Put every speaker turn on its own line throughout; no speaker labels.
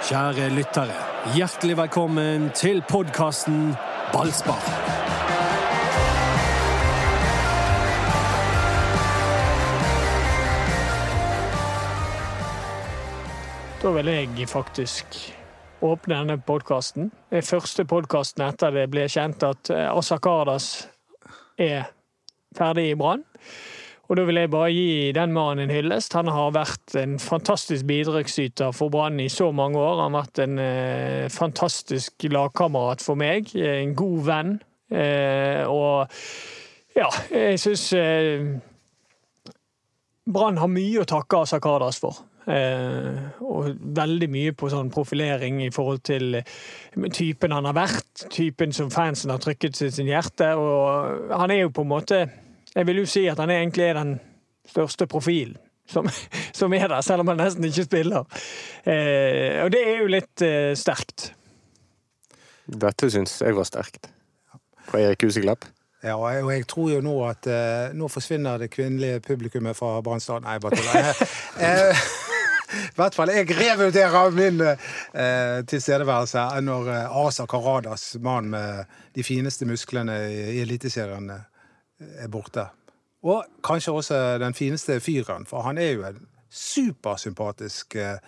Kjære lyttere, hjertelig velkommen til podkasten Ballspar.
Da vil jeg faktisk åpne denne podkasten. Er første podkasten etter det ble kjent at Asakardas Kardas er ferdig i Brann. Og da vil jeg bare gi den mannen en hyllest. Han har vært en fantastisk bidragsyter for Brann i så mange år. Han har vært en eh, fantastisk lagkamerat for meg. En god venn. Eh, og ja, jeg syns eh, Brann har mye å takke Asa Kardas for. Eh, og veldig mye på sånn profilering i forhold til eh, typen han har vært, typen som fansen har trykket til sin hjerte. Og han er jo på en måte Jeg vil jo si at han egentlig er den største profilen som, som er der, selv om han nesten ikke spiller. Eh, og det er jo litt eh, sterkt.
Dette syns jeg var sterkt. Fra Erik Huseklepp.
Ja, og jeg, tror jo nå at eh, nå forsvinner det kvinnelige publikummet fra Brannstad. Nei, bare tuller. Eh, I hvert fall, jeg revurderer min eh, tilstedeværelse når eh, Asa Karadas, mann med de fineste musklene i, i Eliteserien, eh, er borte. Og kanskje også den fineste fyren, for han er jo en supersympatisk eh,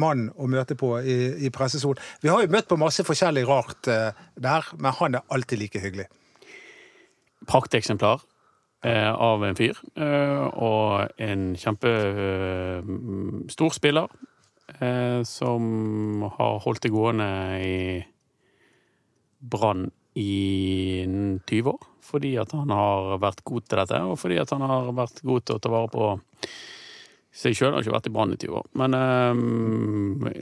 mann å møte på i, i pressesonen. Vi har jo møtt på masse forskjellig rart eh, der, men han er alltid like hyggelig.
prakteksemplar eh, av en fyr. Og en kjempestor spiller som har holdt det gående i Brann i 20 år. Fordi at han har vært god til dette, og fordi at han har vært god til å ta vare på seg sjøl. Har ikke vært i Brann i 20 år. Men eh,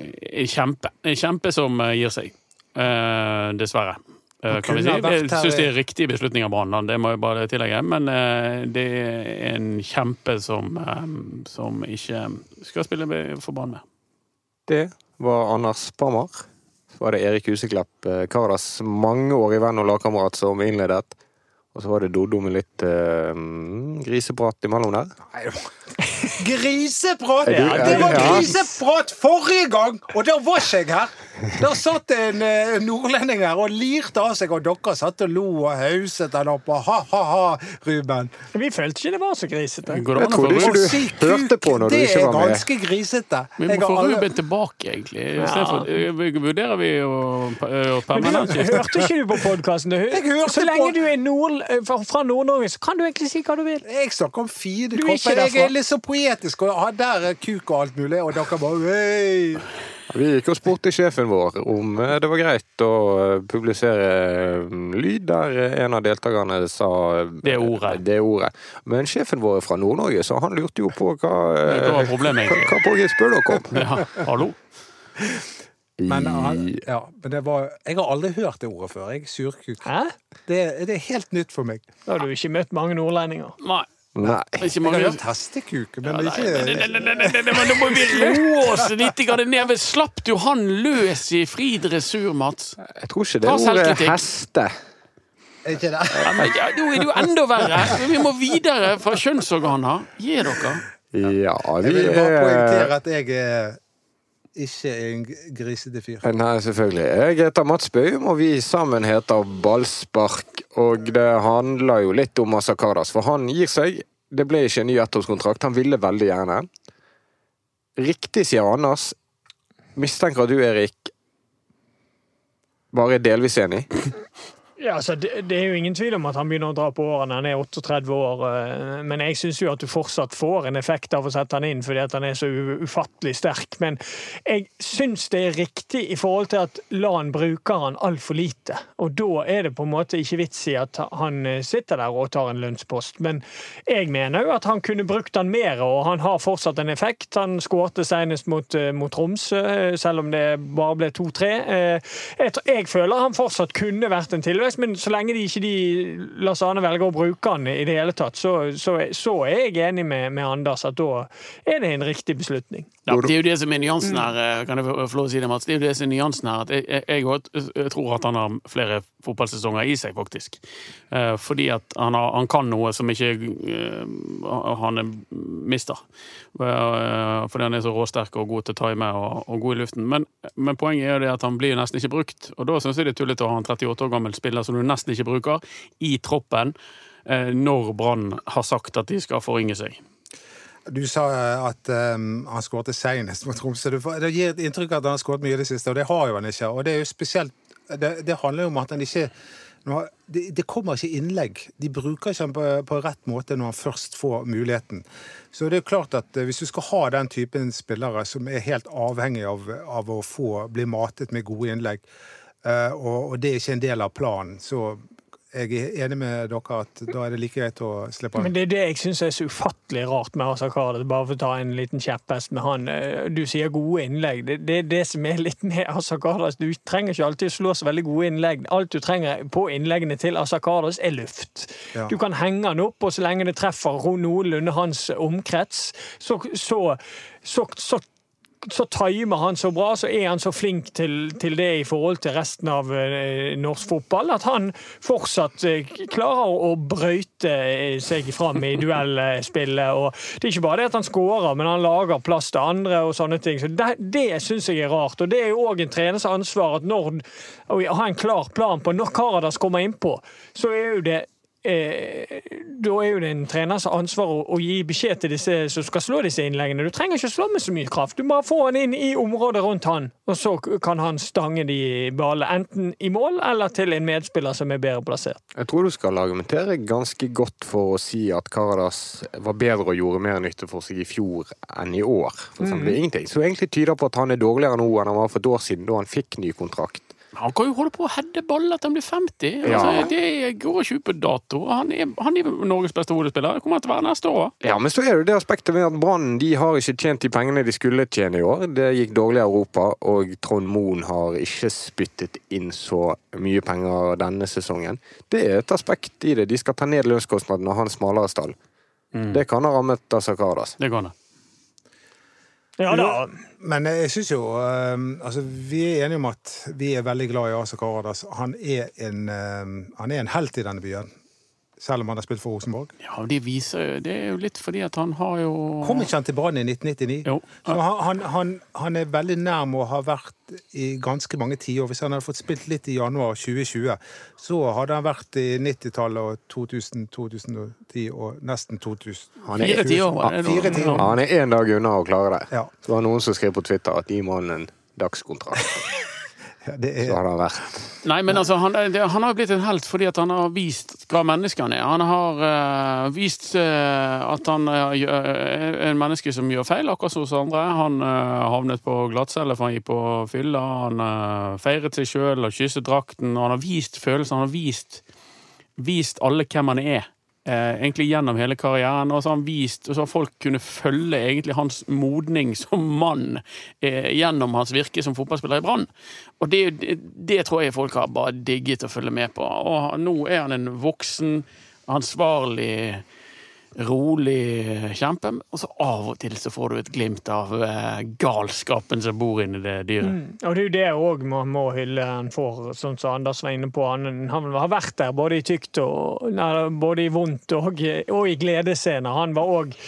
en kjempe. En kjempe som eh, gir seg. Uh, dessverre.
Uh,
kan vi si. Jeg syns det er riktig beslutning av Brann, det må jeg bare tillegge. Men uh, det er en kjempe som, um, som ikke skal spille for Brann med.
Det var Anders Parmar. Var det Erik Huseklepp, Karas Kardas mangeårige venn og lagkamerat, som innledet. Og så var det Doddo med litt uh, griseprat imellom der.
Griseprat!
Ja,
det var griseprat forrige gang, og da var ikke jeg her! Da satt en eh, nordlending her og lirte av seg, og dere satt og lo og hauset den opp. og Ha-ha-ha, Ruben.
Vi følte ikke det var så grisete.
Det
Jeg
å
trodde ikke du
Si
hørte på når du ikke
er
var med.
ganske grisete.
Vi må få
aldri-
Ruben tilbake, egentlig.
Ja.
for- eh, Vurderer vi å å
Men du, hørte ikke du på podkasten? Så lenge
på-
du er nord, fra- Nord-Norge, så kan du egentlig si hva du vil.
Jeg snakker om fine
er
kropper. Jeg er litt så poetisk, og der er kuk og alt mulig, og dere bare «Hei!»
Vi gikk og spurte sjefen vår om eh, det var greit å eh, publisere eh, lyd der eh, en av deltakerne sa
Det ordet.
Det ordet. Men sjefen vår er fra Nord-Norge, så han lurte jo på hva
Hva var problemet,
Hva,
egentlig?
hva Borge spør dere om?
Ja, hallo?
Men, ja, men det var, jeg har aldri hørt det ordet før. Jeg surkuk.
Hæ?
Det, det er helt nytt for meg.
Da har du ikke møtt mange nordlendinger.
Nei.
Nei.
Ikke
Jeg
mange
har hørt hestekuk, men
Nei,
ikke
nei, nei, nei, nei, nei, men Nå må vi roe oss litt ned. Slapp du han løs i fri dressur, Mats?
Jeg tror ikke det
er
ordet heste.
Er ikke det?
Ja, men, ja, nå er det jo enda verre. Vi må videre fra kjønnsorganer. Gi dere.
Ja,
Jeg vil bare poengtere
er
at jeg er ikke en grisete fyr.
Nei, selvfølgelig. Jeg heter Mats Bøhm, og vi sammen heter Ballspark. Og det handler jo litt om Asa for han gir seg. Det ble ikke en ny ettårskontrakt. Han ville veldig gjerne. Riktig, sier Anders. Mistenker du, Erik, bare delvis enig.
Ja, altså, det, det er jo ingen tvil om at han begynner å dra på årene. Han er 38 år. eh, Men jeg syns jo at du fortsatt får en effekt av å sette han inn fordi at han er så ufattelig sterk. Men jeg syns det er riktig i forhold til at LAN bruker han altfor lite. Og da er det på en måte ikke vits i at han eh, sitter der og tar en lønnspost. Men jeg mener jo at han kunne brukt han mer, og han har fortsatt en effekt. Han skårte senest mot, eh, mot Tromsø, selv om det bare ble 2-3. Eh, Jeg, jeg føler han fortsatt kunne vært en tillegg greit, men så lenge de ikke de Lars Arne velger å bruke han i det hele tatt, så, så, så er jeg enig med, med Anders at da er det en riktig beslutning.
Ja, det er jo det som er nyansen her, eh, kan jeg få lov å si det, Mats. Det er jo det som er nyansen her. At jeg, jeg, jeg, tror at han har flere fotballsesonger i seg, faktisk. Eh, fordi at han, har, han kan noe som ikke eh, han er- mister. Eh, fordi han er så råsterk og god til å time og, og god i luften. Men, men poenget er jo det at han blir nesten ikke brukt. Og da syns jeg det er tullete å ha en 38 år gammel spiller som du nesten ikke bruker, i troppen når Brann har sagt at de skal forringe seg.
Du sa at um, han skåret senest mot Tromsø. Det gir et inntrykk av at han har skåret mye i det siste, og det har jo han ikke. Og det er jo spesielt Det, det handler jo om at han ikke nå det, det kommer ikke innlegg. De bruker ikke han på, på rett måte når han først får muligheten. Så det er jo klart at eh, hvis du skal ha den typen spillere som er helt avhengig av, av å få bli matet med gode innlegg, uh, og, og det er ikke en del av planen, så jeg er enig med dere at da er det like greit å slippe han.
Men det er det jeg syns er så ufattelig rart med Kardec, bare for å ta en liten kjepphest med han. Eh, Du sier gode innlegg. Det, det er det som er litt med Asa Kardec. Du trenger ikke alltid å slå så veldig gode innlegg. Alt du trenger på innleggene til Kardec, er luft.
Ja.
Du kan henge han opp, og så lenge det treffer noenlunde hans omkrets, så, så, så, så så timer han så bra, så er han så flink til, til det i forhold til resten av eh, norsk fotball, at han fortsatt eh, klarer å brøyte eh, seg fram i duellspillet. Og det er ikke bare det at han skårer, men han lager plass til andre og sånne ting. Så Det, det syns jeg er rart. Og det er jo òg en treners ansvar at når å ha en klar plan på når Karadas kommer innpå, så er jo det Eh, da er jo det en treners ansvar å, å gi beskjed til disse som skal slå disse innleggene. Du trenger ikke slå med så mye kraft. Du bare får han inn i området rundt han, og så kan han stange de ballene enten i mål eller til en medspiller som er bedre plassert.
Jeg tror du skal argumentere ganske godt for å si at Karadas var bedre og gjorde mer nytte for seg i fjor enn i år. For eksempel. Det er ingenting Så egentlig tyder på at han er dårligere nå enn han var for et år siden, da han fikk ny kontrakt.
Han kan jo holde på å heade baller til han blir 50.
Ja.
Altså, det går ikke ut på dato. Han er, han er Norges beste hodespiller. Det kommer han til å være neste år.
Ja, men så er det det aspektet med at Brann de har ikke tjent de pengene de skulle tjene i år. Det gikk dårlig i Europa, og Trond Moen har ikke spyttet inn så mye penger denne sesongen. Det er et aspekt i det. De skal ta ned lønnskostnadene og ha en smalere stall. Det kan ha rammet Asa Karadas.
Det kan det.
Ja da.
Men jeg syns jo um, altså, Vi er enige om at vi er veldig glad i Asa Karadas. Han er en, um, han er en helt i denne byen. Selv om han har spilt for Rosenborg.
Ja, de viser jo Det er jo litt fordi at han har jo
Kom ikke han til Brann i 1999?
Jo.
Så han, han, han, han er veldig nærm å ha vært i ganske mange tiår. Hvis han hadde fått spilt litt i januar 2020, så hadde han vært i 90-tallet og 2000, 2010 og nesten 2000.
Han er,
Fire tiår. det?
Fire tiår.
Han er én dag unna å klare det.
Ja.
Så var det noen som skrev på Twitter at gi mannen en dagskontrakt.
Ja, er...
Så har han vært
Nei, men altså, han, det, han har blitt en helt fordi at han har vist hva menneske han er. Han har uh, vist uh, at han gjør- er en menneske som gjør feil, akkurat som hos andre. Han havnet på glattcelle for han gikk på fylla. Han uh, feiret seg sjøl og kysset drakten. Og han har vist følelser. Han har vist, vist alle hvem han er. Eh, egentlig gjennom hele karrieren. Og så har han vist, og så har folk kunne følge egentlig hans modning som mann eh, gjennom hans virke som fotballspiller i Brann. Og det, det, det tror jeg folk har bare digget å følge med på. Og nå er han en voksen, ansvarlig, rolig kjempe. Og så av og til så får du et glimt av eh, galskapen som bor inni det dyret.
Mm. Og det er jo det òg man må hylle han for, sånn som Anders var inne på. Han, han har vært der både i tykt og nei, både i vondt og, og i gledesscener. Han var òg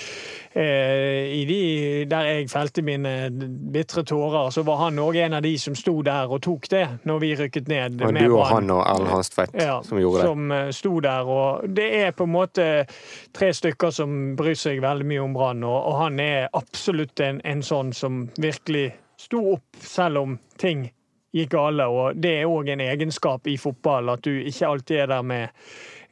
de der jeg felte mine bitre tårer, så var han òg en av de som sto der og tok det når vi rykket ned.
Og du og han og Erlend Hanstvedt
Ja,
som gjorde det.
som eh, sto der. Og det er på en måte tre stykker som bryr seg veldig mye om Brann, og, og han er absolutt en, en sånn som virkelig sto opp selv om ting gikk gale. Og det er òg en egenskap i fotball at du ikke alltid er der med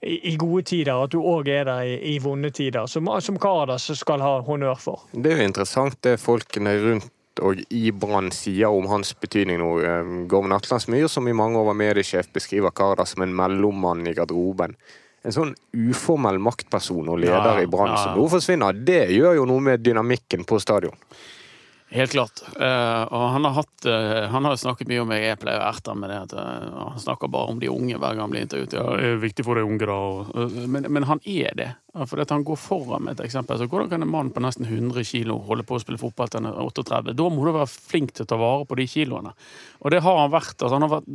i, gode tider, at du òg er der i, i vonde tider. Som, som Karadas skal ha honnør for.
Det er jo interessant det folkene rundt og i Brann sier om hans betydning nå. Eh, Gorm Atlandsmyr, som i mange år var mediesjef, beskriver Karadas som en mellommann i garderoben. En sånn uformell maktperson og leder
Ja,
i Brann
ja.
som nå forsvinner, det gjør jo noe med dynamikken på stadion.
Helt klart. Uh, og han har, hatt, uh, han har snakket mye om Jeg pleier å erte ham med det at uh, han snakker bare om de unge hver gang han blir intervjuet. Ja, det er viktig for de unge, da. og- men, men han er det. Ja, For at han går foran med et eksempel. Så hvordan kan en mann på nesten 100 kilo holde på å spille fotball til han er 38? Da må du være flink til å ta vare på de kiloene. Og det har han vært. Altså, han har vært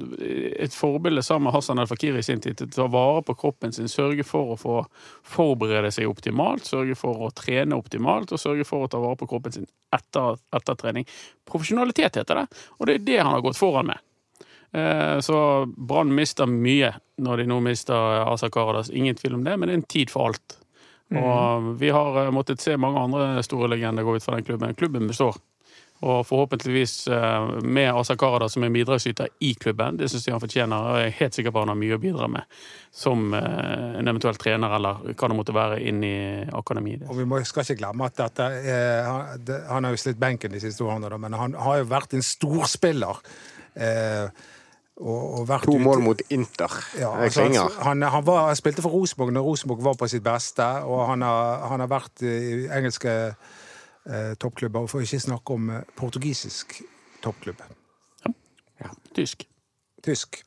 et forbilde sammen med Hassan El Fakir i sin tid til å ta vare på kroppen sin, sørge for å få forberede seg optimalt, sørge for å trene optimalt og sørge for å ta vare på kroppen sin etter, etter trening. Profesjonalitet heter det, og det er det han har gått foran med. Eh, Så Brann mister mye når de nå mister Asa Karadas. Ingen tvil om det, men det er en tid for alt. Og vi har eh, måttet se mange andre store legender gå ut fra den klubben. Klubben består. Og forhåpentligvis eh, med Asa Karada som en bidragsyter i klubben. Det syns jeg han fortjener, og jeg er helt sikker på han har mye å bidra med som eh, en eventuell trener, eller hva det måtte være, inn i akademiet.
Og vi må, skal ikke glemme at dette han, har jo slitt benken de siste årene, men han har jo vært en storspiller. Eh, og, og vært
To
ute-
mål mot Inter.
Ja,
Det
altså, han, han, var, han spilte for Rosenborg når Rosenborg var på sitt beste, og han har, han har vært i engelske eh, toppklubber, og for ikke snakke om eh, portugisisk toppklubb.
Tysk.
Tysk.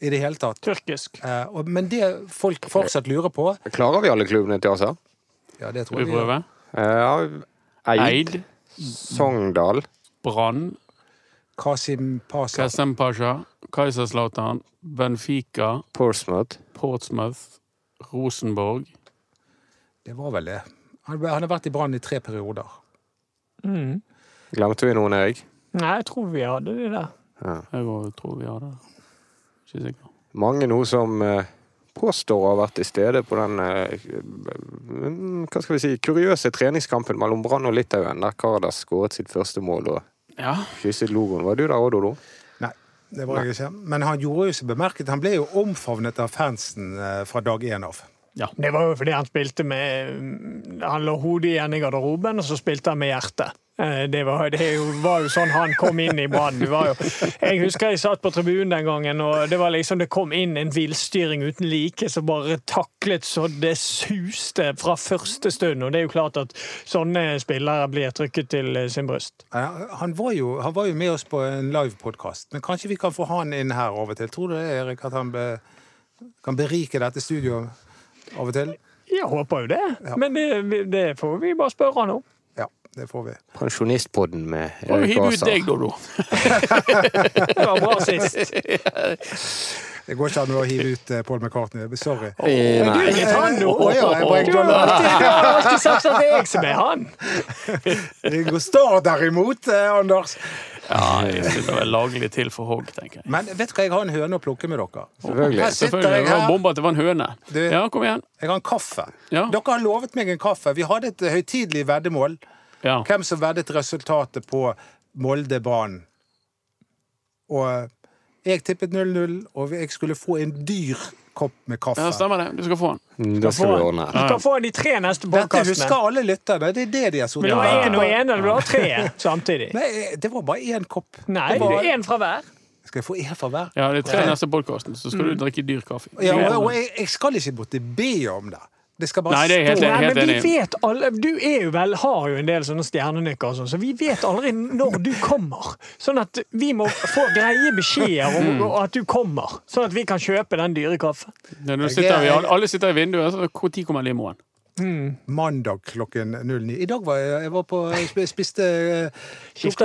I det hele tatt.
Tyrkisk.
Eh, og, men det folk fortsatt lurer på
Klarer vi alle klubbene til Asa?
Ja, det tror jeg vi prøver.
prøve?
Ja, Eid,
Eid,
Sogndal,
Brann,
Kasim Pasha.
Kasim Pasha, Kaiserslautern, Benfica,
Portsmouth.
Portsmouth, Rosenborg.
Det var vel det. Han, han har vært i Brann i tre perioder.
Mm.
Glemte vi noen, Erik?
Nei, jeg tror vi hadde de der.
Jeg også tror vi hadde det. Ikke sikker.
Mange nå som eh, påstår å ha vært til stede på den eh, hva skal vi si, kuriøse treningskampen mellom Brann og Litauen, der Karadas skåret sitt første mål og
Ja,
kysset logoen. Var du der òg, Dodo?
Det var jeg ikke. Men han gjorde jo seg bemerket. Han ble jo omfavnet av fansen eh, fra dag én av.
Det var jo fordi han spilte med Han lå hodet igjen i garderoben, og så spilte han med hjertet. Eh, Det var, det var jo sånn han kom inn i Brann. Jeg husker jeg satt på tribunen den gangen, og det var liksom det kom inn en villstyring uten like som bare taklet så det suste fra første stund. Og det er jo klart at sånne spillere blir trykket til eh, sin bryst.
Ja, Han var jo, han var jo med oss på en livepodkast, men kanskje vi kan få han inn her av og til? Tror du det, Erik, at han be, kan berike dette studioet av og til?
Jeg håper jo det,
Ja.
men det, det får vi bare spørre han om.
Det får vi.
Pensjonistpodden med
Må vi
Erik
hive ut deg da,
Det var bra sist.
Det går ikke an å hive ut eh, Paul McCartney. Sorry.
Eh,
Du er
Nei.
han nå!
Å, ja, jeg
Du har alltid, sagt at det er jeg som er han!
Ringo Starr derimot, eh, Anders.
Ja, jeg sitter vel laglig til for hogg, tenker jeg.
Men vet dere, jeg har en høne å plukke med dere.
Selvfølgelig.
Her sitter jeg
Det
her.
bomba at det var en høne.
Du-
Ja, kom igjen.
Jeg har en kaffe.
Ja.
Dere har lovet meg en kaffe. Vi hadde et høytidelig veddemål.
Ja.
Hvem som veddet resultatet på Molde-Brann. Og jeg tippet 0-0, og jeg skulle få en dyr kopp med kaffe.
ja, stemmer det. Du skal få den.
Du Det skal få, den.
Du skal få de tre neste
Dette husker alle lytterne. Det er det de har
Men det var én og én, eller du har tre samtidig?
Nei, det var bare én kopp.
Nei,
det
det
var...
én fra hver.
Skal jeg få én fra hver?
Ja, det er tre neste podkasten, så skal du drikke dyr kaffe.
Ja, og, og jeg, jeg skal ikke måtte be om det. Det skal bare
Nei, det er helt
stå.
her. Men vi vet alle, Du er jo vel, har jo en del sånne stjernenykker, og sånn, så vi vet aldri når du kommer. Sånn at vi må få greie beskjeder om om at du kommer, sånn at vi kan kjøpe den dyre kaffen.
Ja, nå sitter vi, alle sitter i vinduet, så når kommer limoen?
Mandag klokken 09. I dag var jeg, jeg var på jeg spiste, eh,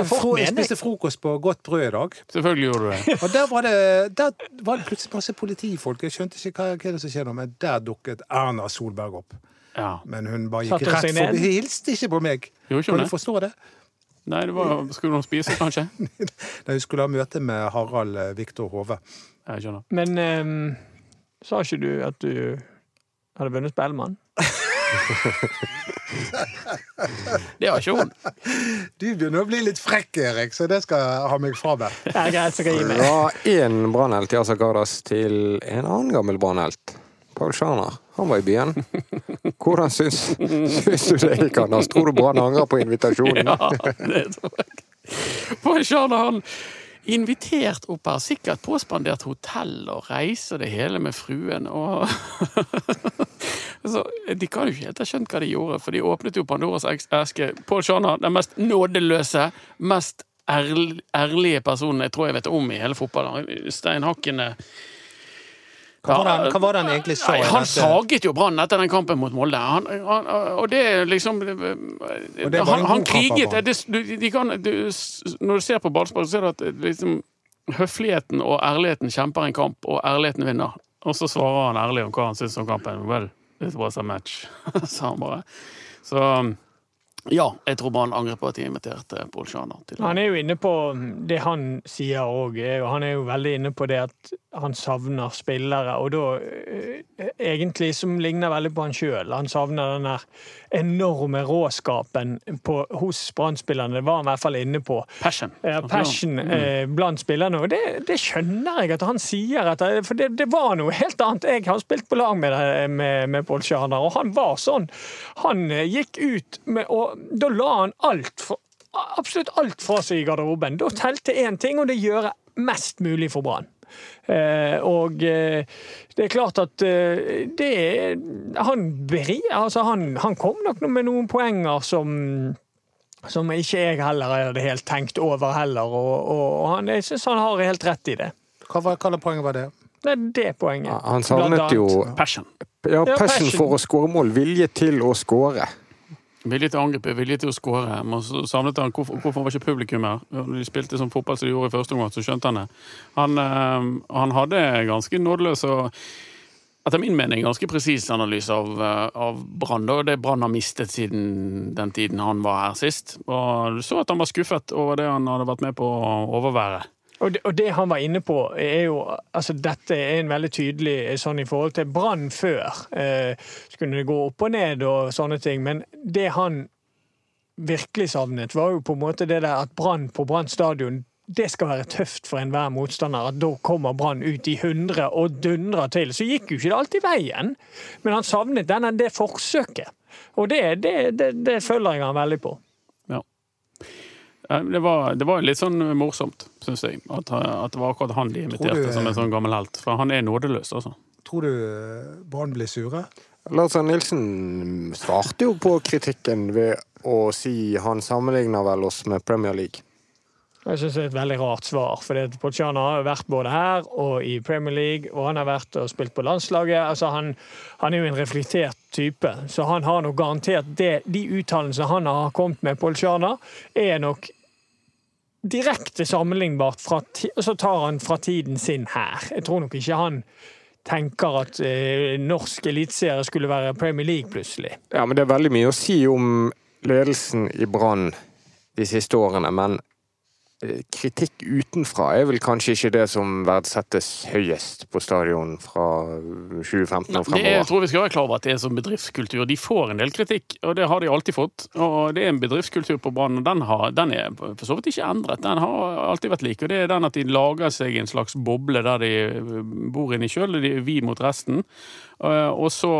fro- jeg spiste frokost på Godt brød i dag.
Selvfølgelig gjorde du det.
Og der var det, der var det plutselig masse politifolk. Jeg skjønte ikke hva, hva det som skjedde, men der dukket Erna Solberg opp.
Ja.
Men hun bare gikk rett forbi. Hilste ikke på meg.
Ikke
Kan du forstå det?
Nei, det var, skulle hun spise, kanskje?
Nei, hun skulle ha møte med Harald eh, Viktor Hove.
Jeg skjønner.
Men um, sa ikke du at du hadde vunnet Spellemann?
Det har ikke hun.
Du begynner å bli litt frekk, Erik, så det skal jeg ha meg frabedt.
Ja, greit, så kan jeg gi meg.
Fra én brannhelt i Asa til en annen gammel brannhelt. Paul Scharner. Han var i byen. Hvordan syns, syns du det gikk, Anders? Tror du Brann angrer på invitasjonen?
Ja, det tror jeg. Paul Sjarne, han invitert opp her, sikkert påspandert hotell og reise det hele med fruen. Og så, de kan jo ikke helt ha skjønt hva de gjorde, for de åpnet jo Pandoras eske. Pål Schaner, den mest nådeløse, mest ærlige personen jeg tror jeg vet om i hele fotballen. Steinhakkende
Hva var han- hva var det han egentlig sa?
Nei, han saget jo Brann etter den kampen mot Molde. Han, han, og det er liksom
det
Han, kriget det, de kan, du, Når du ser på ballspark, så ser du at liksom, høfligheten og ærligheten kjemper en kamp, og ærligheten vinner. Og så svarer han ærlig om hva han syns om kampen. Well, it was a match, sa han bare. Så ja, jeg tror han angrer på at de inviterte Pål Sjana.
Han er jo inne på det han sier òg. Han er jo veldig inne på det at han savner spillere, og da eh, egentlig som ligner veldig på han sjøl. Han savner den der enorme råskapen på, hos Brann-spillerne. Det var han i hvert fall inne på.
Passion.
Ja, passion mm. blant spillerne. Og det, det skjønner jeg at han sier. At, for det, det var noe helt annet. Jeg har spilt på lag med, med, med Pål Sjana, og han var sånn. Han eh, gikk ut med Og da la han alt for, absolutt alt fra seg i garderoben. Da telte én ting, og det gjøre mest mulig for Brann. Eh, og eh, det er klart at eh, det Han beri, altså han, han kom nok med noen poenger som som ikke jeg heller hadde helt tenkt over heller, og, og, og han, jeg syns han har helt rett i det.
Hva var hva poenget var det?
Det er det poenget.
Han savnet jo
Passion.
ja,
Ja,
passion
passion.
for å skåre mål. Vilje til å skåre.
Vilje til å angripe, vilje til å skåre. Men så savnet han hvorfor, hvorfor var ikke publikum her? Når de spilte sånn fotball som de gjorde i første omgang, så skjønte han det. Han, eh, han hadde ganske nådeløs og etter min mening ganske presis analyse av, eh, av Brann. Og det Brann har mistet siden den tiden han var her sist. Og du så at han var skuffet over det han hadde vært med på å overvære.
Og det, og det han var inne på, er jo altså Dette er en veldig tydelig sånn i forhold til Brann før. Eh, så det gå opp og ned og sånne ting, men det han virkelig savnet, var jo på en måte det der at Brann på Brann stadion det skal være tøft for enhver motstander at da kommer Brann ut i 100 og dundrer til. Så gikk jo ikke det alltid veien, men han savnet denne, det forsøket. Og det, det, det, det følger jeg han veldig på.
Ja. Eh, Det var, det var litt sånn morsomt, syns jeg, at, at det var akkurat han de imiterte
du-
som en sånn gammel helt. For han er nådeløs, altså.
Tror du barn Brann blir sure?
Lars Arne Nilsen svarte jo på kritikken ved å si han sammenligner vel oss med Premier League.
Jeg synes det er et veldig rart svar. for Pochana har vært både her og i Premier League, og han har vært og spilt på landslaget. Altså han, han er jo en reflektert type, så han har nok garantert det, de uttalelsene han har kommet med, Pochana, er nok direkte sammenlignbart fra og så tar han fra tiden sin her. Jeg tror nok ikke han tenker at eh, norsk eliteserie skulle være Premier League plutselig.
Ja, men det er veldig mye å si om ledelsen i Brann de siste årene, men kritikk utenfra er vel kanskje ikke det som verdsettes høyest på stadion fra 2015 og
Det er, jeg tror vi skal være klar over at det er som bedriftskultur. De får en del kritikk, og det har de alltid fått. Og det er en bedriftskultur på Brann, og den, har, den er for så vidt ikke endret. Den har alltid vært lik. Og det er den at de lager seg en slags boble der de bor inni sjøl, vi mot resten. Eh, Og så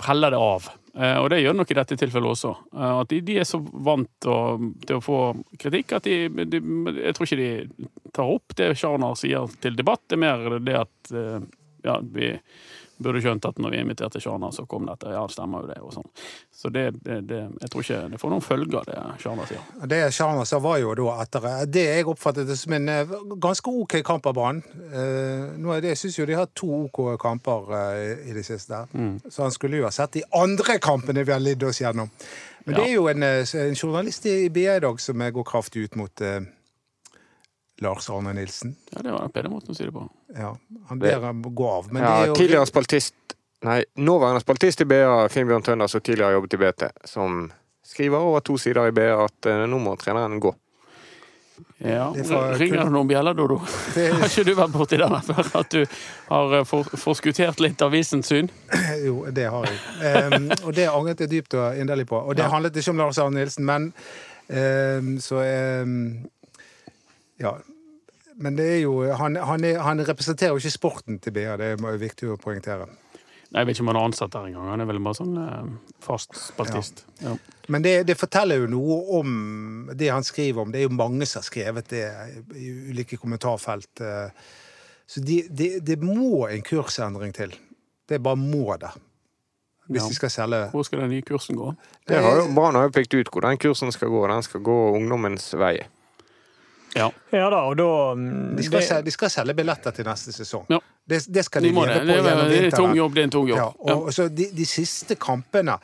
preller det av. Eh, Og det gjør det nok i dette tilfellet også. Eh, At de, de er så vant å- til å få kritikk at de, de Jeg tror ikke de tar opp det Sjarnar sier til debatt. Det er mer det at eh, ja, vi burde skjønt at når vi inviterte Sjarner, så kom dette. Ja, det stemmer jo det, og sånn. Så det, det, det Jeg tror ikke det får noen følger, det Sjarner sier.
Det Sjarma sa, var jo da etter det jeg oppfattet som en eh, ganske OK kamp av Brann. Eh, det- Jeg syns jo de har to OK kamper eh, i det siste. Så han skulle jo ha sett de andre kampene vi har lidd oss gjennom. Men det er jo en, en journalist i BA i dag som går kraftig ut mot Lars Arne Nilsen.
Ja, det var den pene måten å si det på.
Ja, han ber ham gå av. Men
Ja,
det er jo
tidligere spaltist Nei, nåværende spaltist i BA, Finnbjørn Tønder, som tidligere har jobbet i BT, som skriver over to sider i BA at eh, nå må treneren gå.
Ja,
fra-
Ringer det noen bjeller, Dodo?
Det-
Har ikke du vært borti den før? At du har eh, for, forskuttert litt avisens syn?
Jo, det har jeg. Um, og det angret jeg dypt og inderlig på. Og det
Ja.
handlet ikke om Lars Arne Nilsen, men um, så em, Ja. Men det er jo Han, han, er, han representerer jo ikke sporten til BA, det er viktig å poengtere.
Nei, Jeg vet ikke om han er ansatt der engang. Han er vel bare sånn eh, fast spaltist. Ja.
Men det, det forteller jo noe om det han skriver om. Det er jo mange som har skrevet det i ulike kommentarfelt. eh. Så det de, de må en kursendring til. Det bare må det. Hvis
Ja.
de skal selge
Hvor skal den nye kursen gå?
Det har jo, Brann har jo pekt ut hvor den kursen skal gå. Den skal gå ungdommens vei.
Ja.
Ja da, og da mm,
De skal,
det-
selge, de skal selge billetter til neste sesong.
Ja.
Det, det skal de
De
leve på gjennom vinteren.
det er en tung jobb. Det er en tung jobb.
Ja,
Ja.
og, og så de, de siste kampene,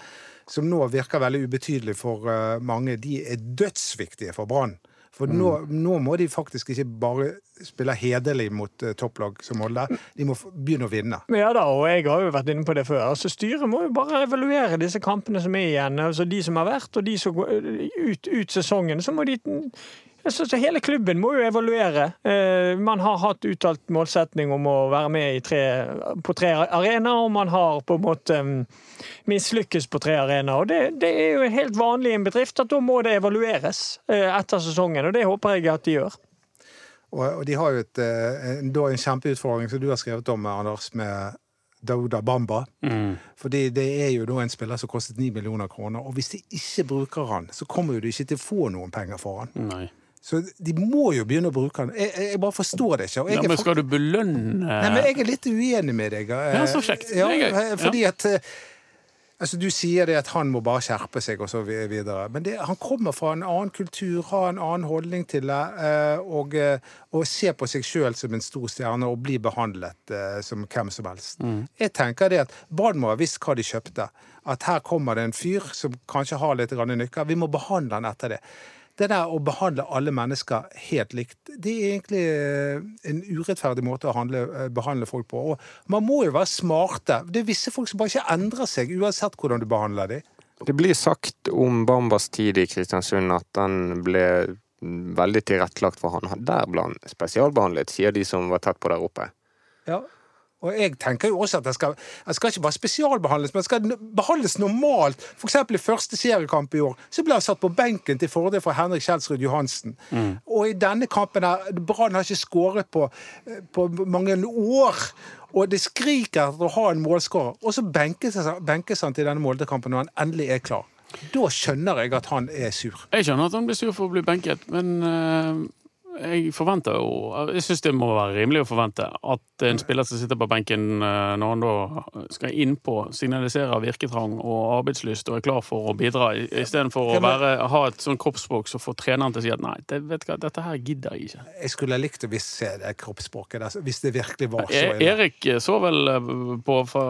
som nå virker veldig ubetydelige for uh, mange, de er dødsviktige for Brann. For nå, nå må de faktisk ikke bare spille hederlig mot uh, topplag som Molde, de må begynne å vinne.
Ja da, og jeg har jo vært inne på det før. Altså Styret må jo bare evaluere disse kampene som er igjen. Altså De som har vært, og de som går ut, ut sesongen. Så må de altså, så Hele klubben må jo evaluere. Eh, man har hatt uttalt målsetning om å være med i tre, på tre arenaer, og man har på en måte mm, mislykkes på tre arenaer. Og det, det er jo helt vanlig i en bedrift at da må det evalueres eh, etter sesongen, og det håper jeg at de gjør.
Og, de har jo et, eh, en, da en kjempeutfordring som du har skrevet om, Anders, med Dauda Bamba.
Mm.
Fordi det er jo da en spiller som kostet 9 millioner kroner. Og hvis de ikke bruker han, så kommer jo de ikke til å få noen penger for han.
Nei.
Så de må jo begynne å bruke han. Jeg, jeg bare forstår det ikke.
Ja, men skal du belønne
Nei, men jeg er litt uenig med deg. eh,
Ja, så kjekt.
Ja,
Det er gøy.
eh, fordi at eh, Altså, Du sier det at han må bare skjerpe seg, og så videre. Men det, han kommer fra en annen kultur, har en annen holdning til det, og, og ser på seg sjøl som en stor stjerne og blir behandlet eh, som hvem som helst. Jeg tenker det at Barn må ha visst hva de kjøpte. At her kommer det en fyr som kanskje har litt nykker. Vi må behandle han etter det. Det der å behandle alle mennesker helt likt, det er egentlig eh, en urettferdig måte å handle, eh, behandle folk på. Og man må jo være smarte. Det er visse folk som bare ikke endrer seg, uansett hvordan du behandler dem.
Det blir sagt om Bambas tid i Kristiansund at den ble veldig tilrettelagt for han. Der ble han spesialbehandlet, sier de som var tett på der oppe.
Ja. Og jeg tenker jo også at det skal, det skal ikke bare spesialbehandles, men det skal behandles normalt. Eksempel i første seriekamp i år, så ble han satt på benken til fordel for Henrik Kjelsrud Johansen. Og i denne kampen her, Brann har ikke skåret på, på mange år. Og det skriker etter å ha en målskårer. Og så benkes, han- benkes han til denne Molde-kampen når han endelig er klar. Da skjønner jeg at han er sur.
Jeg skjønner at han blir sur for å bli benket, men eh, jeg forventer jo Jeg syns det må være rimelig å forvente at en spiller som sitter på benken eh, når han da skal innpå, signaliserer virketrang og arbeidslyst og er klar for å bidra, istedenfor å være, ha et sånn kroppsspråk som får treneren til å si at nei, det, vet du hva, dette her gidder jeg ikke.
Jeg skulle likt å se det kroppsspråket der, hvis det virkelig var så
E-
ille.
Erik så vel eh, på fra,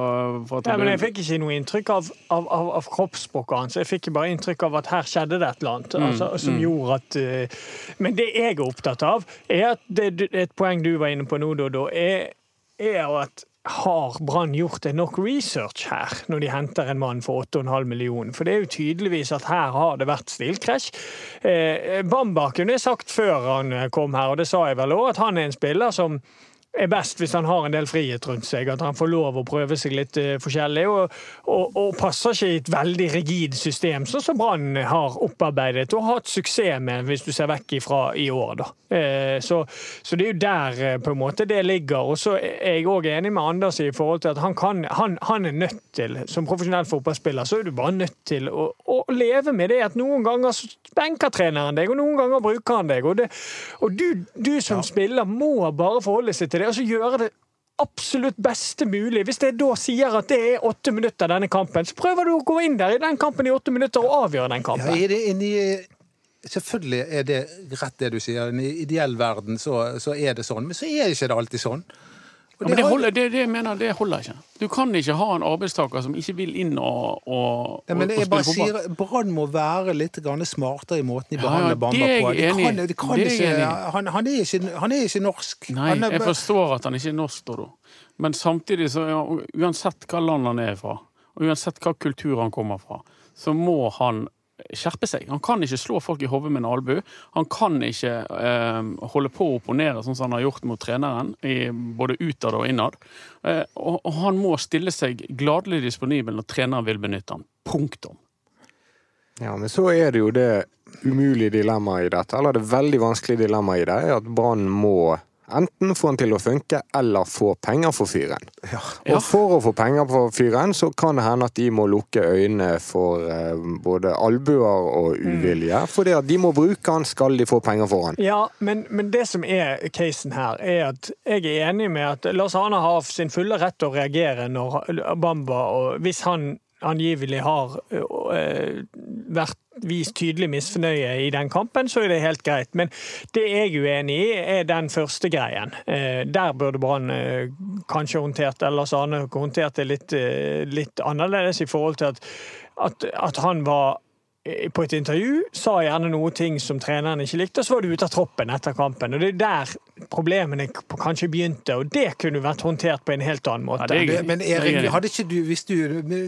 fra
Ja, men jeg fikk ikke noe inntrykk av, av, av, av kroppsspråket hans. Jeg fikk bare inntrykk av at her skjedde det et eller annet altså, som gjorde at eh, Men det jeg er opptatt av, er at det, det- et poeng du var inne på nå, Dodo, er, er at har Brann gjort nok research her, når de henter en mann for 8,5 millioner? For det er jo tydeligvis at her har det vært stilkrasj. Eh, Bamba kunne jeg sagt før han kom her, og det sa jeg vel òg, at han er en spiller som er best hvis han har en del frihet rundt seg, at han får lov å prøve seg litt eh, forskjellig, og, og, og passer ikke i et veldig rigid system, sånn som Brann har opparbeidet og hatt suksess med, hvis du ser vekk ifra i år. da. Eh, så, så det er jo der eh, på en måte det ligger. Og så er jeg òg enig med Anders i forhold til at han, kan, han, han er nødt til, som profesjonell fotballspiller, så er du bare nødt til å, å leve med det at noen ganger benker treneren deg, og noen ganger bruker han deg. Og, det, og du, du som spiller må bare forholde seg til det, og så gjøre det absolutt beste mulig. Hvis det da sier at det er åtte minutter denne kampen, så prøver du å gå inn der i den kampen i åtte minutter og avgjøre den
Ja,
kampen.
det, i, selvfølgelig er det rett det du sier. I en ideell verden så, så er det sånn, men så er det ikke alltid sånn.
Ja, men det, holder, det, det mener, det holder ikke. Du kan ikke ha en arbeidstaker som ikke vil inn og, og,
ja, men jeg bare sier Brann må være litt smartere i måten de
Ja, ja,
behandler
det
Bamba på. De kan, de kan
Det er
ikke, han, han, er ikke, han er ikke norsk.
Nei,
han er,
jeg forstår at han ikke er norsk, Dodo. Men samtidig, så ja, uansett hva land han er fra, og uansett hva kultur han kommer fra, så må han skjerpe seg. Han kan ikke slå folk i hodet med en albue. Han kan ikke eh, holde på å opponere sånn som han har gjort mot treneren, i, både utad og innad. Eh, og, og han må stille seg gladelig disponibel når treneren vil benytte ham. Punktum.
Ja, men så er det jo det umulige dilemmaet i dette, eller det veldig vanskelige dilemmaet i det, at Brann må Enten få den til å funke, eller få penger for fyren.
Ja.
Og for å få penger for fyren, så kan det hende at de må lukke øynene for eh, både albuer og uvilje. Mm. For de må bruke han, skal de få penger for han.
Ja, men, men det som er casen her, er at jeg er enig med at Lars Arne har sin fulle rett til å reagere når Bamba, og hvis han angivelig har øh, vært vist tydelig misfornøye i den kampen, så er det helt greit. Men det jeg er uenig i, er den første greien. Eh, der burde Brann eh, kanskje håndtert eller så Arne håndtert det litt, eh, litt annerledes i forhold til at, at, at han var på et intervju sa gjerne noe ting som treneren ikke likte, og så var du ute av troppen etter kampen. og Det er der problemene kanskje begynte, og det kunne vært håndtert på en helt annen måte.
Ja, det er-
Men
er
Erik, hadde ikke du, hvis du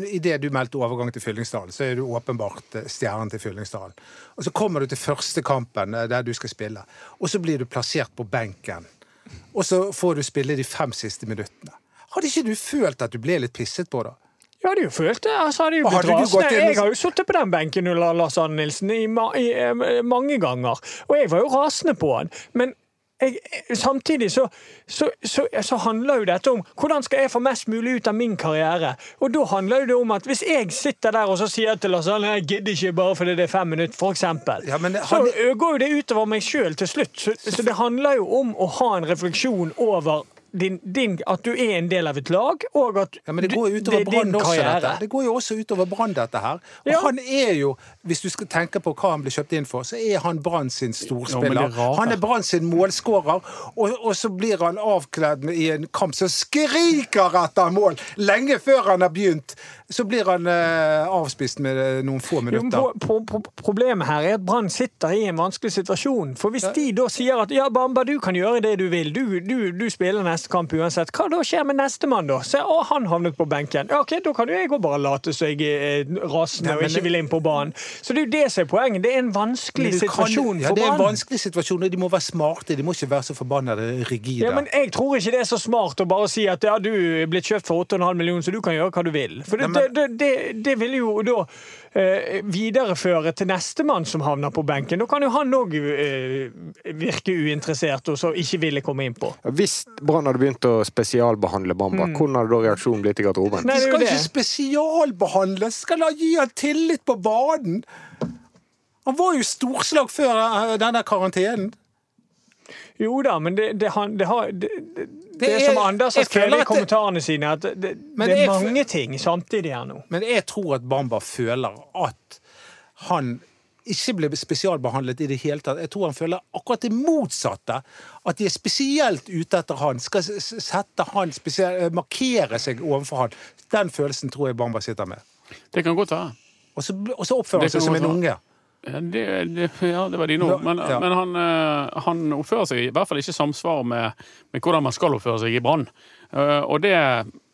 i det du meldte overgang til Fyllingsdalen, så er du åpenbart eh, stjernen til Fyllingsdalen. Og så kommer du til første kampen eh, der du skal spille, og så blir du plassert på benken. Og så får du spille de fem siste minuttene. Hadde ikke du følt at du ble litt pisset på, da?
Jeg hadde jo følt det. Altså, hadde jo blitt rasende. Jeg har jo sittet på den benken under Lars Arne Nilsen i, ma i, i, mange ganger, og jeg var jo rasende på han. Men jeg, samtidig så, så, så, så handler jo dette om hvordan skal jeg få mest mulig ut av min karriere. Og da handler jo det om at hvis jeg sitter der og så sier til Lars Arne jeg gidder ikke bare fordi det er fem minutter, eksempel,
Ja, han...
så går jo det utover meg sjøl til slutt. Så, så det handler jo om å ha en refleksjon over din, din, at du er en del av et lag, og at
Ja, men det går jo utover
det er din
Brann også,
karriere.
dette. Det går jo også utover Brann, dette her. Og
Ja.
han er jo, hvis du skal tenke på hva han ble kjøpt inn for, så er han Brann sin storspiller.
Ja, er
han er Brann sin målskårer, og, og så blir han avkledd i en kamp som skriker etter mål! Lenge før han har begynt, så blir han eh, avspist med eh, noen få minutter.
Jo, pro pro problemet her er at Brann sitter i en vanskelig situasjon. For hvis de da sier at ja, Bamba, du kan gjøre det du vil, du, du, du spiller neste kamp uansett, hva da skjer med nestemann da? Se, å, han havnet på benken. Ja, ok, da kan jo jeg òg bare late som jeg er eh, rasende
Ja,
og ikke vil inn på banen. Så det er jo det som er poenget. Det er en vanskelig
situasjon kan- ja,
for
det er en vanskelig situasjon, og de må være smarte. De må ikke være så forbanna rigide.
Ja, men Jeg tror ikke det er så smart å bare si at ja, du er blitt kjøpt for 8,5 millioner, så du kan gjøre hva du vil. For det,
Men-
det, det, det vil jo da eh, videreføre til nestemann som havner på benken. Da kan jo han òg eh, virke uinteressert og så ikke ville komme inn på.
Hvis Brann hadde begynt å spesialbehandle Bamba, hvordan hadde da reaksjonen blitt i garderoben?
De
det
skal
ikke
ikke spesialbehandles! Skal gi han tillit på banen? Han var jo storslag før denne karantenen.
Jo da, men det, det, han, det har det, det, er som Anders har skrevet i kommentarene sine, at det, det, er
jeg
mange ting samtidig her nå.
Men jeg tror at Bamba føler at han ikke ble spesialbehandlet i det hele tatt. Jeg tror han føler akkurat det motsatte. At de er spesielt ute etter han. Skal sette han spesielt, markere seg overfor han. Den følelsen tror jeg Bamba sitter med.
Det kan godt være.
Og så, oppfører han seg som en
være.
unge.
Ja, det, det, ja, det var dine ord. Men,
Ja.
men han, eh, han oppfører seg i hvert fall ikke i samsvar med, med hvordan man skal oppføre seg i Brann. Eh, Og det,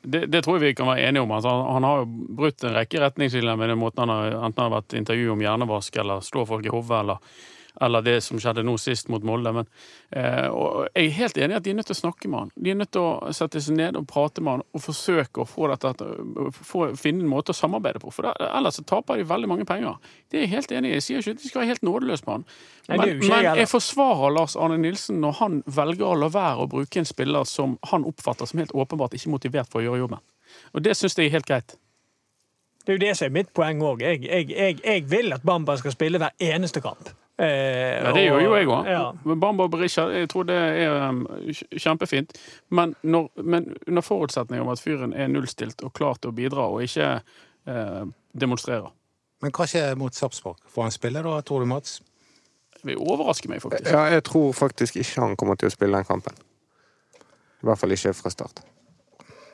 det, tror jeg vi kan være enige om. Altså, han, han har jo brutt en rekke retningslinjer med den måten han har enten han har vært intervju om hjernevask eller slå folk i hodet eller, eller det som skjedde nå sist mot Molde. Men, eh, jeg er helt enig i at de er nødt til å snakke med han. De er nødt til å sette seg ned og prate med han og forsøke å få dette, få, finne en måte å samarbeide på. For der, ellers så taper de veldig mange penger. Det er jeg helt enig i. Jeg sier ikke at de skal være helt nådeløse på han. Men,
Nei,
men jeg forsvarer Lars Arne Nilsen når han velger å la være å bruke en spiller som han oppfatter som helt åpenbart ikke motivert for å gjøre jobben. Og det syns jeg er helt greit.
Det er jo det som er mitt poeng òg. Jeg, jeg, jeg, jeg vil at Bamba skal spille hver eneste kamp. Eh,
Ja, det gjør jo jeg òg.
Ja.
Bamba og Berisha, jeg tror det er um, kjempefint. Men, når, men under forutsetning om at fyren er nullstilt og klar til å bidra, og ikke eh, demonstrerer.
Men hva skjer mot Sarpsborg? Får han spille da, tror du, Mats?
Det vil overraske meg, faktisk.
Ja, jeg tror faktisk ikke han kommer til å spille den kampen. I hvert fall ikke fra start.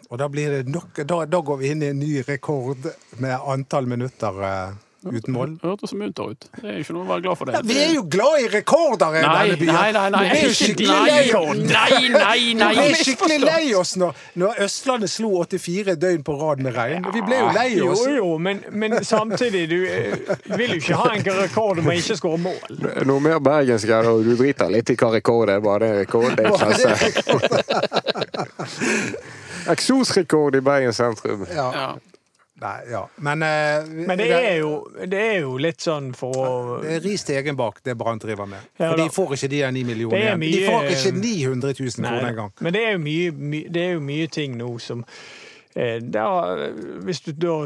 Og da blir det nok Da, da går vi inn i en ny rekord med antall minutter eh, uten mål.
Hørtes så munter ut. Det er ikke noe å være glad for det.
Ja, vi er jo glad i rekorder i
Nei,
denne byen!
nei, nei, nei,
Vi er jo skikkelig lei
nei, nei, nei,
Vi er skikkelig lei oss når, når Østlandet slo 84 døgn på rad med regn. Vi ble jo lei oss.
jo, men, men samtidig, du eh, vil jo ikke ha en rekord om å ikke skåre mål.
Noe mer bergensk her, og du driter litt i hva rekord det er. Bare det er rekord, det er klasse. Eksosrekord i Bergen sentrum.
Ja. Nei, ja. Men, eh,
Men det er jo, det er jo litt sånn for å
Det er ris til egen bak, det Brann driver med.
Ja,
For de får ikke de der 9 millionene igjen.
Mye, De
får ikke 900 000
Nei,
kroner engang.
Men det er mye, my, det er jo mye ting nå som eh, da, Hvis du da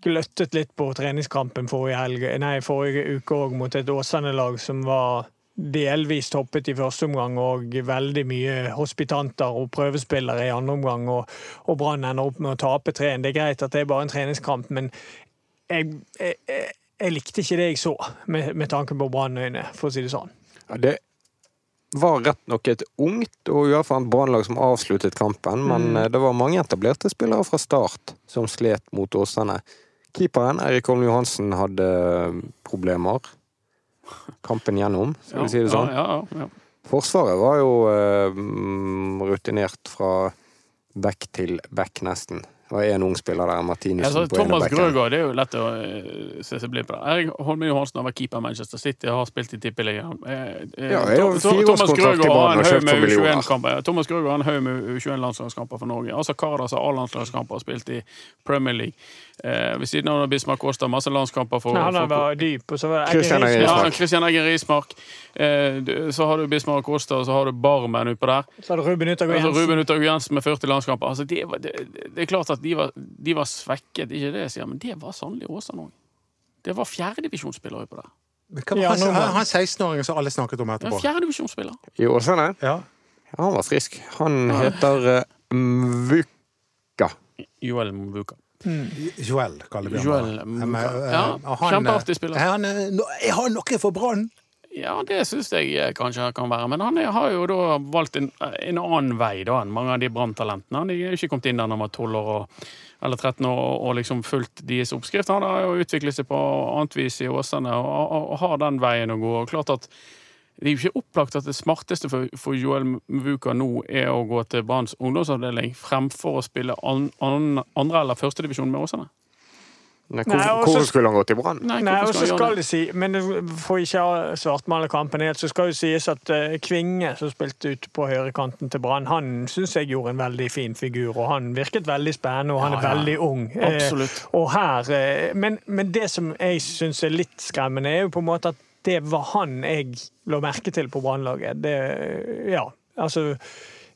gløttet litt på treningskampen forrige, helge, nei, forrige uke òg mot et Åsane-lag som var delvis toppet i første omgang og veldig mye hospitanter og prøvespillere i andre omgang, og, og Brann ender opp med å tape 3-1. Det er greit at det er bare en treningskamp, men jeg, jeg, jeg, likte ikke det jeg så, med, med tanke på Brann-øyne, for å si det sånn.
Ja, det var rett nok et ungt og uerfarent Brannlag som avsluttet kampen, men mm. det var mange etablerte spillere fra start som slet mot Åsane. Keeperen, Erik Holm Johansen, hadde eh, problemer kampen gjennom, skal vi si det sånn.
Ja, ja, ja.
Forsvaret var jo mm, rutinert fra back til back, nesten. Det var én ung spiller der, Martinussen.
ja,
på
Thomas. Grøgaard, det er jo lett å eh, se seg blind på. Erik Holme Johansen har vært keeper i Manchester City har spilt i Tippeligaen. Eh,
Ja, i
Grøgaard har en haug med. U21-kamper. Thomas Grøgaard har en haug med U21-landslagskamper for Norge. Altså Karadas har A-landslagskamper og spilt i Premier League. Eh, ved siden av Bismar Kosta, masse landskamper for,
Nei, han
for
var dyp, og så var
Christian
Eggen Rismark.
ja, Christian Eggen Rismark. Eh, så har du Bismar Kosta, og så har du Barmen utpå der.
Så hadde Ruben Yttergård
Altså,
Jensen.
Ruben Jensen med 40 landskamper. Altså, det, var, det, det er klart at de var, de var svekket, ikke det jeg sier, men det var sannelig Åsane òg. Det var fjerdedivisjonsspillere utpå der.
Hva
Ja,
han, han, han 16-åringen som alle snakket om etterpå?
fjerdedivisjonsspiller.
I Åsane?
Ja.
Ja, han var frisk. Han heter eh, Mvuka.
Joel Mvuka.
Joel, kaller vi ham.
Mvuka.
Eh,
Ja,
han,
kjempeartig
eh,
spiller.
Han, eh, no- noe for Brann!
Ja, det syns jeg kanskje han kan være. Men han er, har jo da valgt en, en annen vei da, enn mange av de branntalentene. Han er jo ikke kommet inn der når han var 12 år og, eller 13 år og, og liksom fulgt deres oppskrift. Han har jo utviklet seg på annet vis i Åsane og, og, og har den veien å gå. Og klart at det er jo ikke opplagt at det smarteste for, for Joel Mvuka nå er å gå til Branns ungdomsavdeling fremfor å spille an, an, andre- eller førstedivisjon med Åsane.
Nei, skulle han gå til Brann?
Nei,
Nei, og så
skal det?
si, men for ikke å svartmale kampen helt, så skal det sies at eh, Kvinge, som spilte ut på høyrekanten til Brann, han syns jeg gjorde en veldig fin figur, og han virket veldig spennende, og han er
veldig ja.
ung. Eh,
Absolutt.
Og her, eh, men, men det som jeg syns er litt skremmende, er jo på en måte at det var han jeg la merke til på Brannlaget. Ja, altså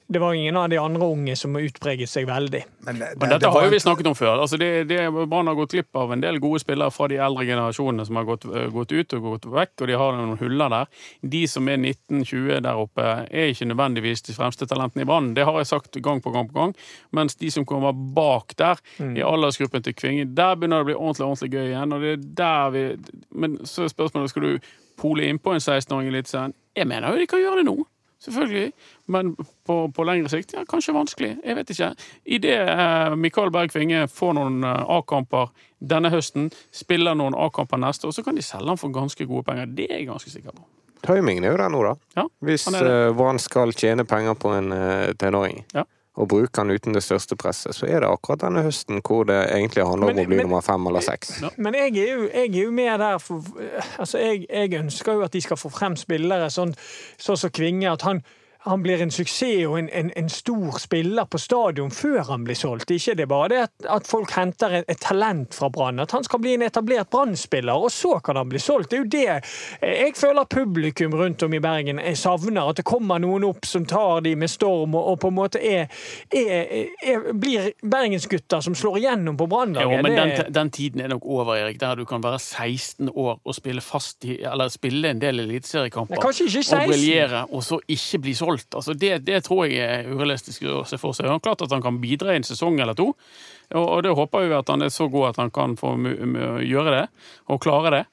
det var ingen av de andre unge som utpreget seg veldig.
Men, det-
Men
det
dette har jo vi snakket om før. Altså det, det, Brann har gått glipp av en del gode spillere fra de eldre generasjonene som har gått, øh, gått ut og gått vekk, og de har noen huller der. De som er 19-20 der oppe, er ikke nødvendigvis de fremste talentene i Brann. Det har jeg sagt gang på gang på gang. Mens de som kommer bak der, i aldersgruppen til Kvinge, der begynner det å bli ordentlig ordentlig gøy igjen. og det er der vi... Men så er spørsmålet skal du pole innpå en 16-åring i Eliteserien. Jeg mener jo de kan gjøre det nå. Selvfølgelig. Men på, på lengre sikt ja, kanskje vanskelig. Jeg vet ikke. Idet eh, Mikael Berg Kvinge får noen eh, A-kamper denne høsten, spiller noen A-kamper neste år, så kan de selge han for ganske gode penger. Det er jeg ganske sikker på.
Timingen er jo der nå, da.
Ja,
Hvis
han
eh, Brann skal tjene penger på en uh, tenåring,
Ja.
Og bruke han uten det største presset, så er det akkurat denne høsten hvor det egentlig handler om
Men-
å bli
men-
nummer fem eller seks.
Men jeg er jo, jeg er jo med der for altså jeg, jeg ønsker jo at de skal få frem spillere sånn sånn som Kvinge. At han, han blir en suksess og en, en, en stor spiller på stadion før han blir solgt. Ikke det bare det at, at folk henter et, et talent fra Brann. At han skal bli en etablert Brann-spiller, og så kan han bli solgt. Det er jo det jeg føler publikum rundt om i Bergen jeg savner. At det kommer noen opp som tar de med storm, og, og på en måte er, er, er blir bergensgutter som slår igjennom på Brannlaget.
Jo, men
Det-
den, den tiden er nok over, Erik, der du kan være 16 år og spille fast i, eller spille en del eliteseriekamper. Og briljere, og så ikke bli solgt. Altså, det, det tror jeg er urealistisk å se for seg. Han er klart at han kan bidra i en sesong eller to, og, og det håper vi at han er så god at han kan få gjøre det, og klare det.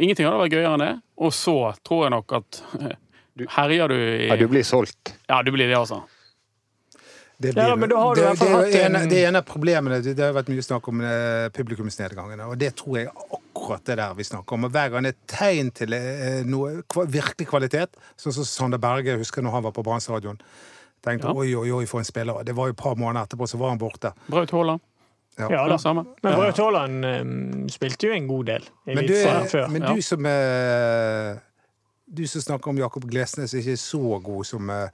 Ingenting hadde vært gøyere enn det. Og så tror jeg nok at herjer du i
Ja, du blir solgt.
Ja, du blir det, altså.
Det,
Ja, men da har du
det, det, er
hatt
en, det en av problemene. Det det har vært mye snakk om publikumsnedgangene. Og det tror jeg er akkurat det der vi snakker om. Og hver gang det er tegn til eh, noe kva, virkelig kvalitet, sånn som Sander Berge, husker når han var på Brann stadion. Tenkte
Ja.
oi, oi, oi, for en spiller. Det var jo et par måneder etterpå, så var han borte.
Braut Haaland.
Ja
ja
da.
samme.
Men. Braut Haaland um, spilte jo en god del i
Men du,
før.
men
ja.
du som uh, Du som snakker om Jakob Glesnes ikke er så god som eh,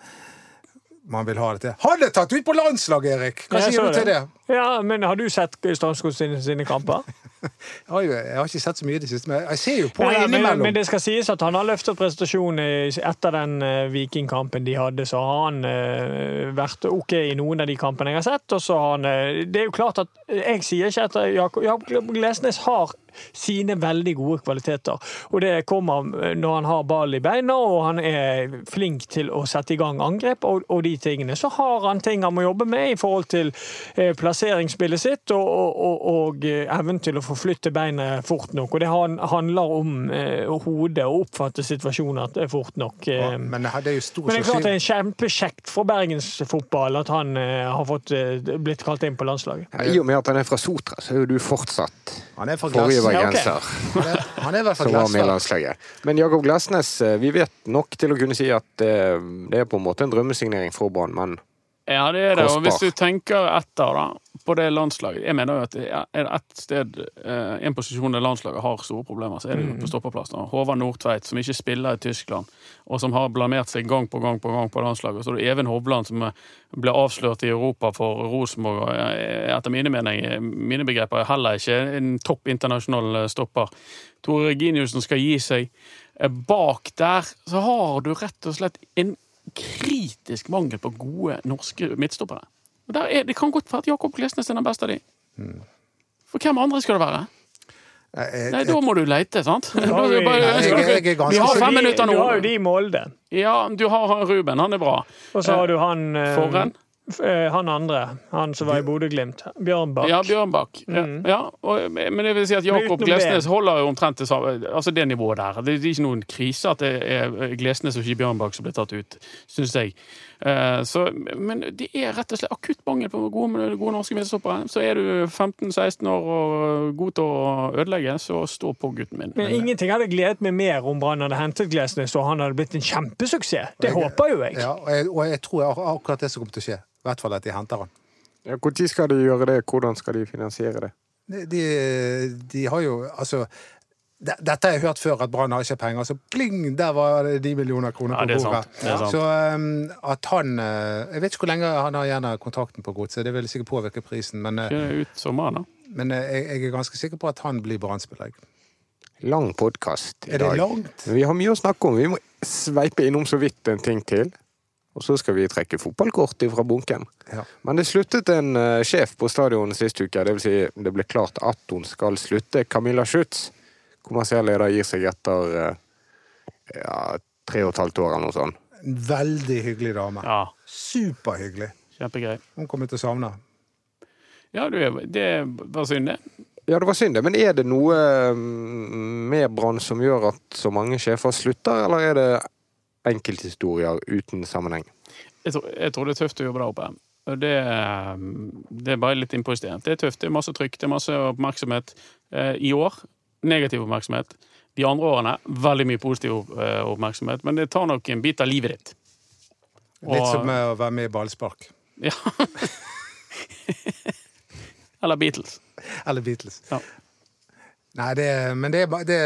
man vil ha det til. Han er tatt ut på landslaget, Erik! Hva
Jeg
sier du til det?
Ja, men har du sett Strømskog sine, sine kamper?
Jeg har, jo, jeg har ikke sett så mye i det siste, men jeg ser jo på
ja, nei, men,
innimellom.
men det skal sies at han har løftet prestasjonen etter den uh, Vikingkampen de hadde. Så har han uh, vært OK i noen av de kampene jeg har sett. Og så har han uh, Det er jo klart at Jeg sier ikke at Jakob, Jakob Glesnes har sine veldig gode kvaliteter. Og det kommer når han har ball i beina og han er flink til å sette i gang angrep og, og de tingene. Så har han ting han må jobbe med i forhold til eh, plasseringsspillet sitt og, og, og, og eh, evnen til å forflytte beinet fort nok. Og det han, handler om eh, hodet og oppfatte situasjoner eh, fort nok. Eh,
Ja, men det er jo stor
men det er klart det er en kjempekjekt for bergensfotball at han eh, har fått, eh, blitt kalt inn på landslaget.
Ja, I og med at han er fra Sotra, så er jo du fortsatt
Han er fra
forrige
Glesnes.
Ja,
okay.
Han er- i hvert fall
landslaget. Men Jakob Glesnes, eh, vi vet nok til å kunne si at eh, det er på en måte en drømmesignering for Brann, men
Ja, det er det. Og hvis du tenker etter da, på det landslaget Jeg mener jo at er det ett sted, eh, en posisjon der landslaget har store problemer, så er det jo på stoppeplass. da. Håvard Nordtveit, som ikke spiller i Tyskland, og som har blamert seg gang på gang på gang på landslaget. Så er det Even Hovland, som eh, ble avslørt i Europa for Rosenborg. og eh, Etter mine, mening, mine begreper er heller ikke en topp internasjonal stopper. Tore Reginiussen skal gi seg. Bak der så har du rett og slett en kritisk mangel på gode norske midtstoppere. Og der er, det kan godt være at Jakob Glesnes er den beste av de. For hvem andre skal det være?
Jeg-
Nei, Da må du leite, sant? Det
vi-
bare-
jeg- jeg- jeg er
Vi har fem minutter nå.
Du har jo de i Molde.
Ja, du har Ruben, han er bra.
Og så har du han eh,
Forren?
Eh, Han andre. Han som var i Bodø-Glimt. Bjørn Bach.
Ja, Bjørn Bach. Mm. ja, og, men det vil si at Jakob Glesnes holder jo omtrent det samme, altså det nivået der. Det er ikke noen krise at det er Glesnes og ikke Bjørnbakk som blir tatt ut, syns jeg. Eh, Så, men det er rett og slett akutt mangel på gode, gode norske midtstoppere. Så er du 15-16 år og god til å ødelegge, så stå på, gutten min.
Men ingenting hadde gledet meg mer om Brann hadde hentet Glesnes og han hadde blitt en kjempesuksess. Det
Jeg-
håper jo jeg.
Ja, og jeg, og jeg tror ak- akkurat det som kommer til å skje. I hvert fall at de henter han.
ja, når skal de gjøre det? Hvordan skal de finansiere det?
De, de, har jo Altså dette har jeg hørt før, at Brann har ikke penger. Så pling, der var det de millioner kroner
Ja,
på
er
bordet. Så um, at han eh, Jeg vet ikke hvor lenge han har igjen av kontrakten på godset. Det vil sikkert påvirke prisen, men, eh,
ut sommeren, da.
men eh, jeg, jeg er ganske sikker på at han blir Brann-spiller.
Lang podkast i
Er det
dag.
langt?
Vi har mye å snakke om. Vi må sveipe innom så vidt en ting til. Og så skal vi trekke fotballkort fra bunken.
Ja.
Men det sluttet en sjef på stadionet sist uke. Det vil si, det ble klart at hun skal slutte. Camilla Schutz, kommersiell leder, gir seg etter eh, ja, tre og et halvt år eller noe sånt.
En veldig hyggelig dame.
Ja,
Superhyggelig.
kjempegrei.
Hun kommer til å savne.
Ja, du, det var synd, det.
Ja, det var synd, det. Men er det noe mm, med Brann som gjør at så mange sjefer slutter, eller er det enkelthistorier uten sammenheng?
Jeg tror, jeg tror det er tøft å jobbe der oppe. Det, det er bare litt innpå. Det er tøft, det er masse trykk, det er masse oppmerksomhet. Eh, I år negativ oppmerksomhet. De andre årene veldig mye positiv eh, oppmerksomhet, men det tar nok en bit av livet ditt.
Litt
Og-
som å være med i ballspark.
Ja. Eller Beatles.
Eller Beatles.
Ja.
Nei, det, men det er bare det,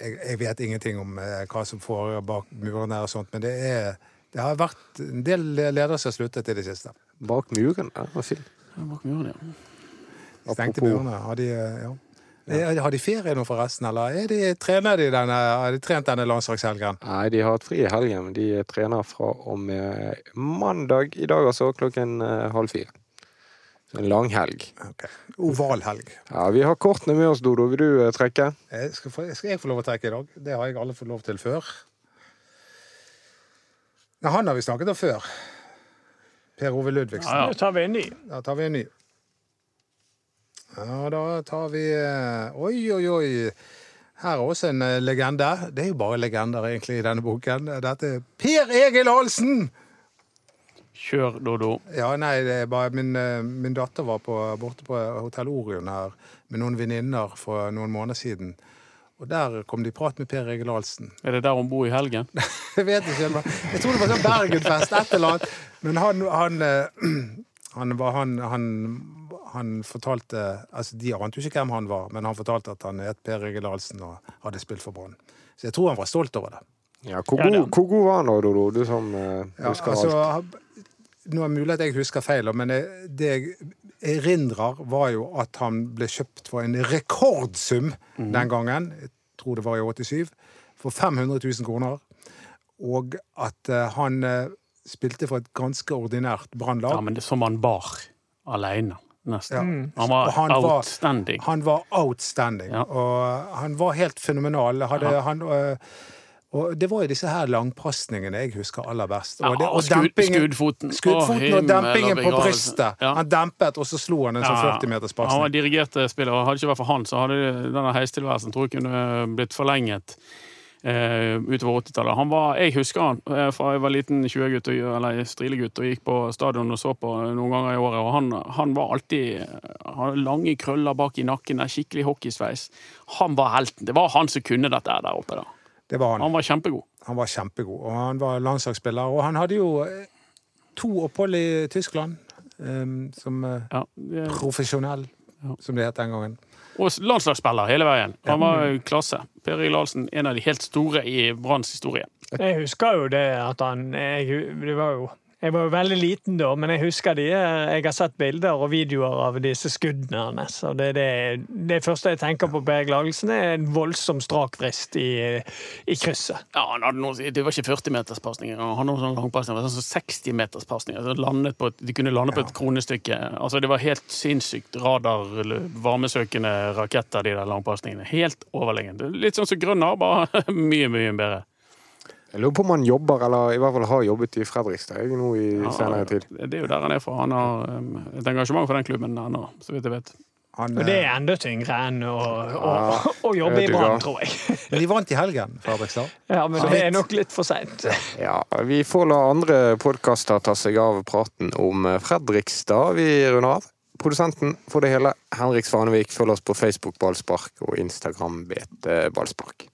jeg, jeg vet ingenting om eh, hva som foregår bak murene og sånt, men det er det har vært en del ledere som har sluttet i det siste.
Bak muren? Ja, hva sier du?
Ja, Bak muren, ja.
Stengte murene. Har de, eh, ja. Har de ferie nå forresten, eller er de, trener de denne, har de trent denne landslagshelgen?
Nei, de har hatt fri i helgen. men De trener fra og med mandag i dag, altså, klokken eh, halv fire. Så en lang helg.
Ok. Ovalhelg.
Ja, Vi har kortene med oss, Dodo. Vil du eh, trekke?
Jeg Skal, få- skal jeg få lov å trekke i dag? Det har jeg alle fått lov til før. Nei, han har vi snakket om før. Per Ove Ludvigsen.
Ja,
da tar vi en ny.
Da tar vi en ny. Ja, da tar vi eh, Oi, oi, oi. Her er også en eh, legende. Det er jo bare legender egentlig i denne boken. Dette er Per Egil Ahlsen!
Kjør, Dodo.
Ja, nei, det er bare min, eh, min datter var på, borte på Hotell Orion her med noen venninner for noen måneder siden. Og der kom de i prat med Per Egil Ahlsen.
Er det der hun bor i helgen?
Jeg vet ikke, jeg tror det var sånn Bergenfest, et eller annet. Men han, han, han, var, han, han, fortalte altså De ante jo ikke hvem han var, men han fortalte at han het Per Egil Larsen og hadde spilt for Brann. Så jeg tror han var stolt over det.
Ja, hvor, god, hvor god var han da, Dodo? Du som eh,
Ja, altså,
alt.
nå er det mulig at jeg husker feil, men jeg, det jeg erindrer, var jo at han ble kjøpt for en rekordsum den gangen. Jeg tror det var i 87. For 500 000 kroner. Og at uh, han uh, spilte for et ganske ordinært brannlag.
Ja, men det som han bar alene, nesten.
Ja.
Han var
han
outstanding. var-.
Han var outstanding,
Ja.
og han var helt fenomenal. Hadde,
Ja.
han, og det var jo disse her langpasningene jeg husker aller best.
Og,
det-
og skudd, skuddfoten.
Skuddfoten og dempingen på brystet.
Ja.
Han dempet, og så slo han en sånn
Ja,
40 meters
Han var dirigert spiller, og hadde det ikke vært for han, så hadde denne heistilværelsen tror jeg kunne blitt forlenget eh, utover 80-tallet. Han var, Jeg husker han eh, fra jeg var liten 20-gutt, eller strilegutt, og gikk på stadion og så på noen ganger i året. og Han, han var alltid Han hadde lange krøller bak i nakken, der, skikkelig hockeysveis. Han var helten. Det var han som kunne dette der oppe. da.
Det var han.
Han var kjempegod.
Han var kjempegod, og han var landslagsspiller. Og han hadde jo eh, to opphold i Tyskland um, som eh,
Ja, det-
profesjonell,
Ja.
som det het den gangen.
Og landslagsspiller hele veien. Han var klasse. Per Egil Ahlsen, en av de helt store i Branns historie.
Jeg husker jo det at han jeg, det var jo, jeg var jo veldig liten da, men jeg husker de Jeg har sett bilder og videoer av disse skuddene hans. Og det, det, det første jeg tenker på Per Egil Agelsen, er en voldsom strak vrist i, i krysset.
Ja, han hadde noe, Det var ikke 40-meterspasninger. Han hadde noen langpasninger, sånn 60-meterspasninger. Så landet på et, de kunne lande på et kronestykke. Altså, Det var helt sinnssykt. Radar, varmesøkende raketter, de der langpasningene. Helt overlegent. Litt sånn som Grønner, bare mye, mye bedre.
Jeg lurer på om han jobber, eller i hvert fall har jobbet i Fredrikstad jeg, nå i
Ja,
senere tid.
Det er jo der han er fra. Han har um, et engasjement for den klubben ennå, så vidt jeg vet.
Han,
Og det
eh,
er enda tyngre enn å, å,
Ja,
å jobbe i Brann, tror jeg.
men de vant i helgen, Fredrikstad.
Ja, Men det er nok litt for seint.
Ja, Vi får la andre podkaster ta seg av praten om eh, Fredrikstad. Vi runder av. Produsenten for det hele, Henrik Svanevik. Følg oss på Facebook Ballspark og Instagram BT Ballspark.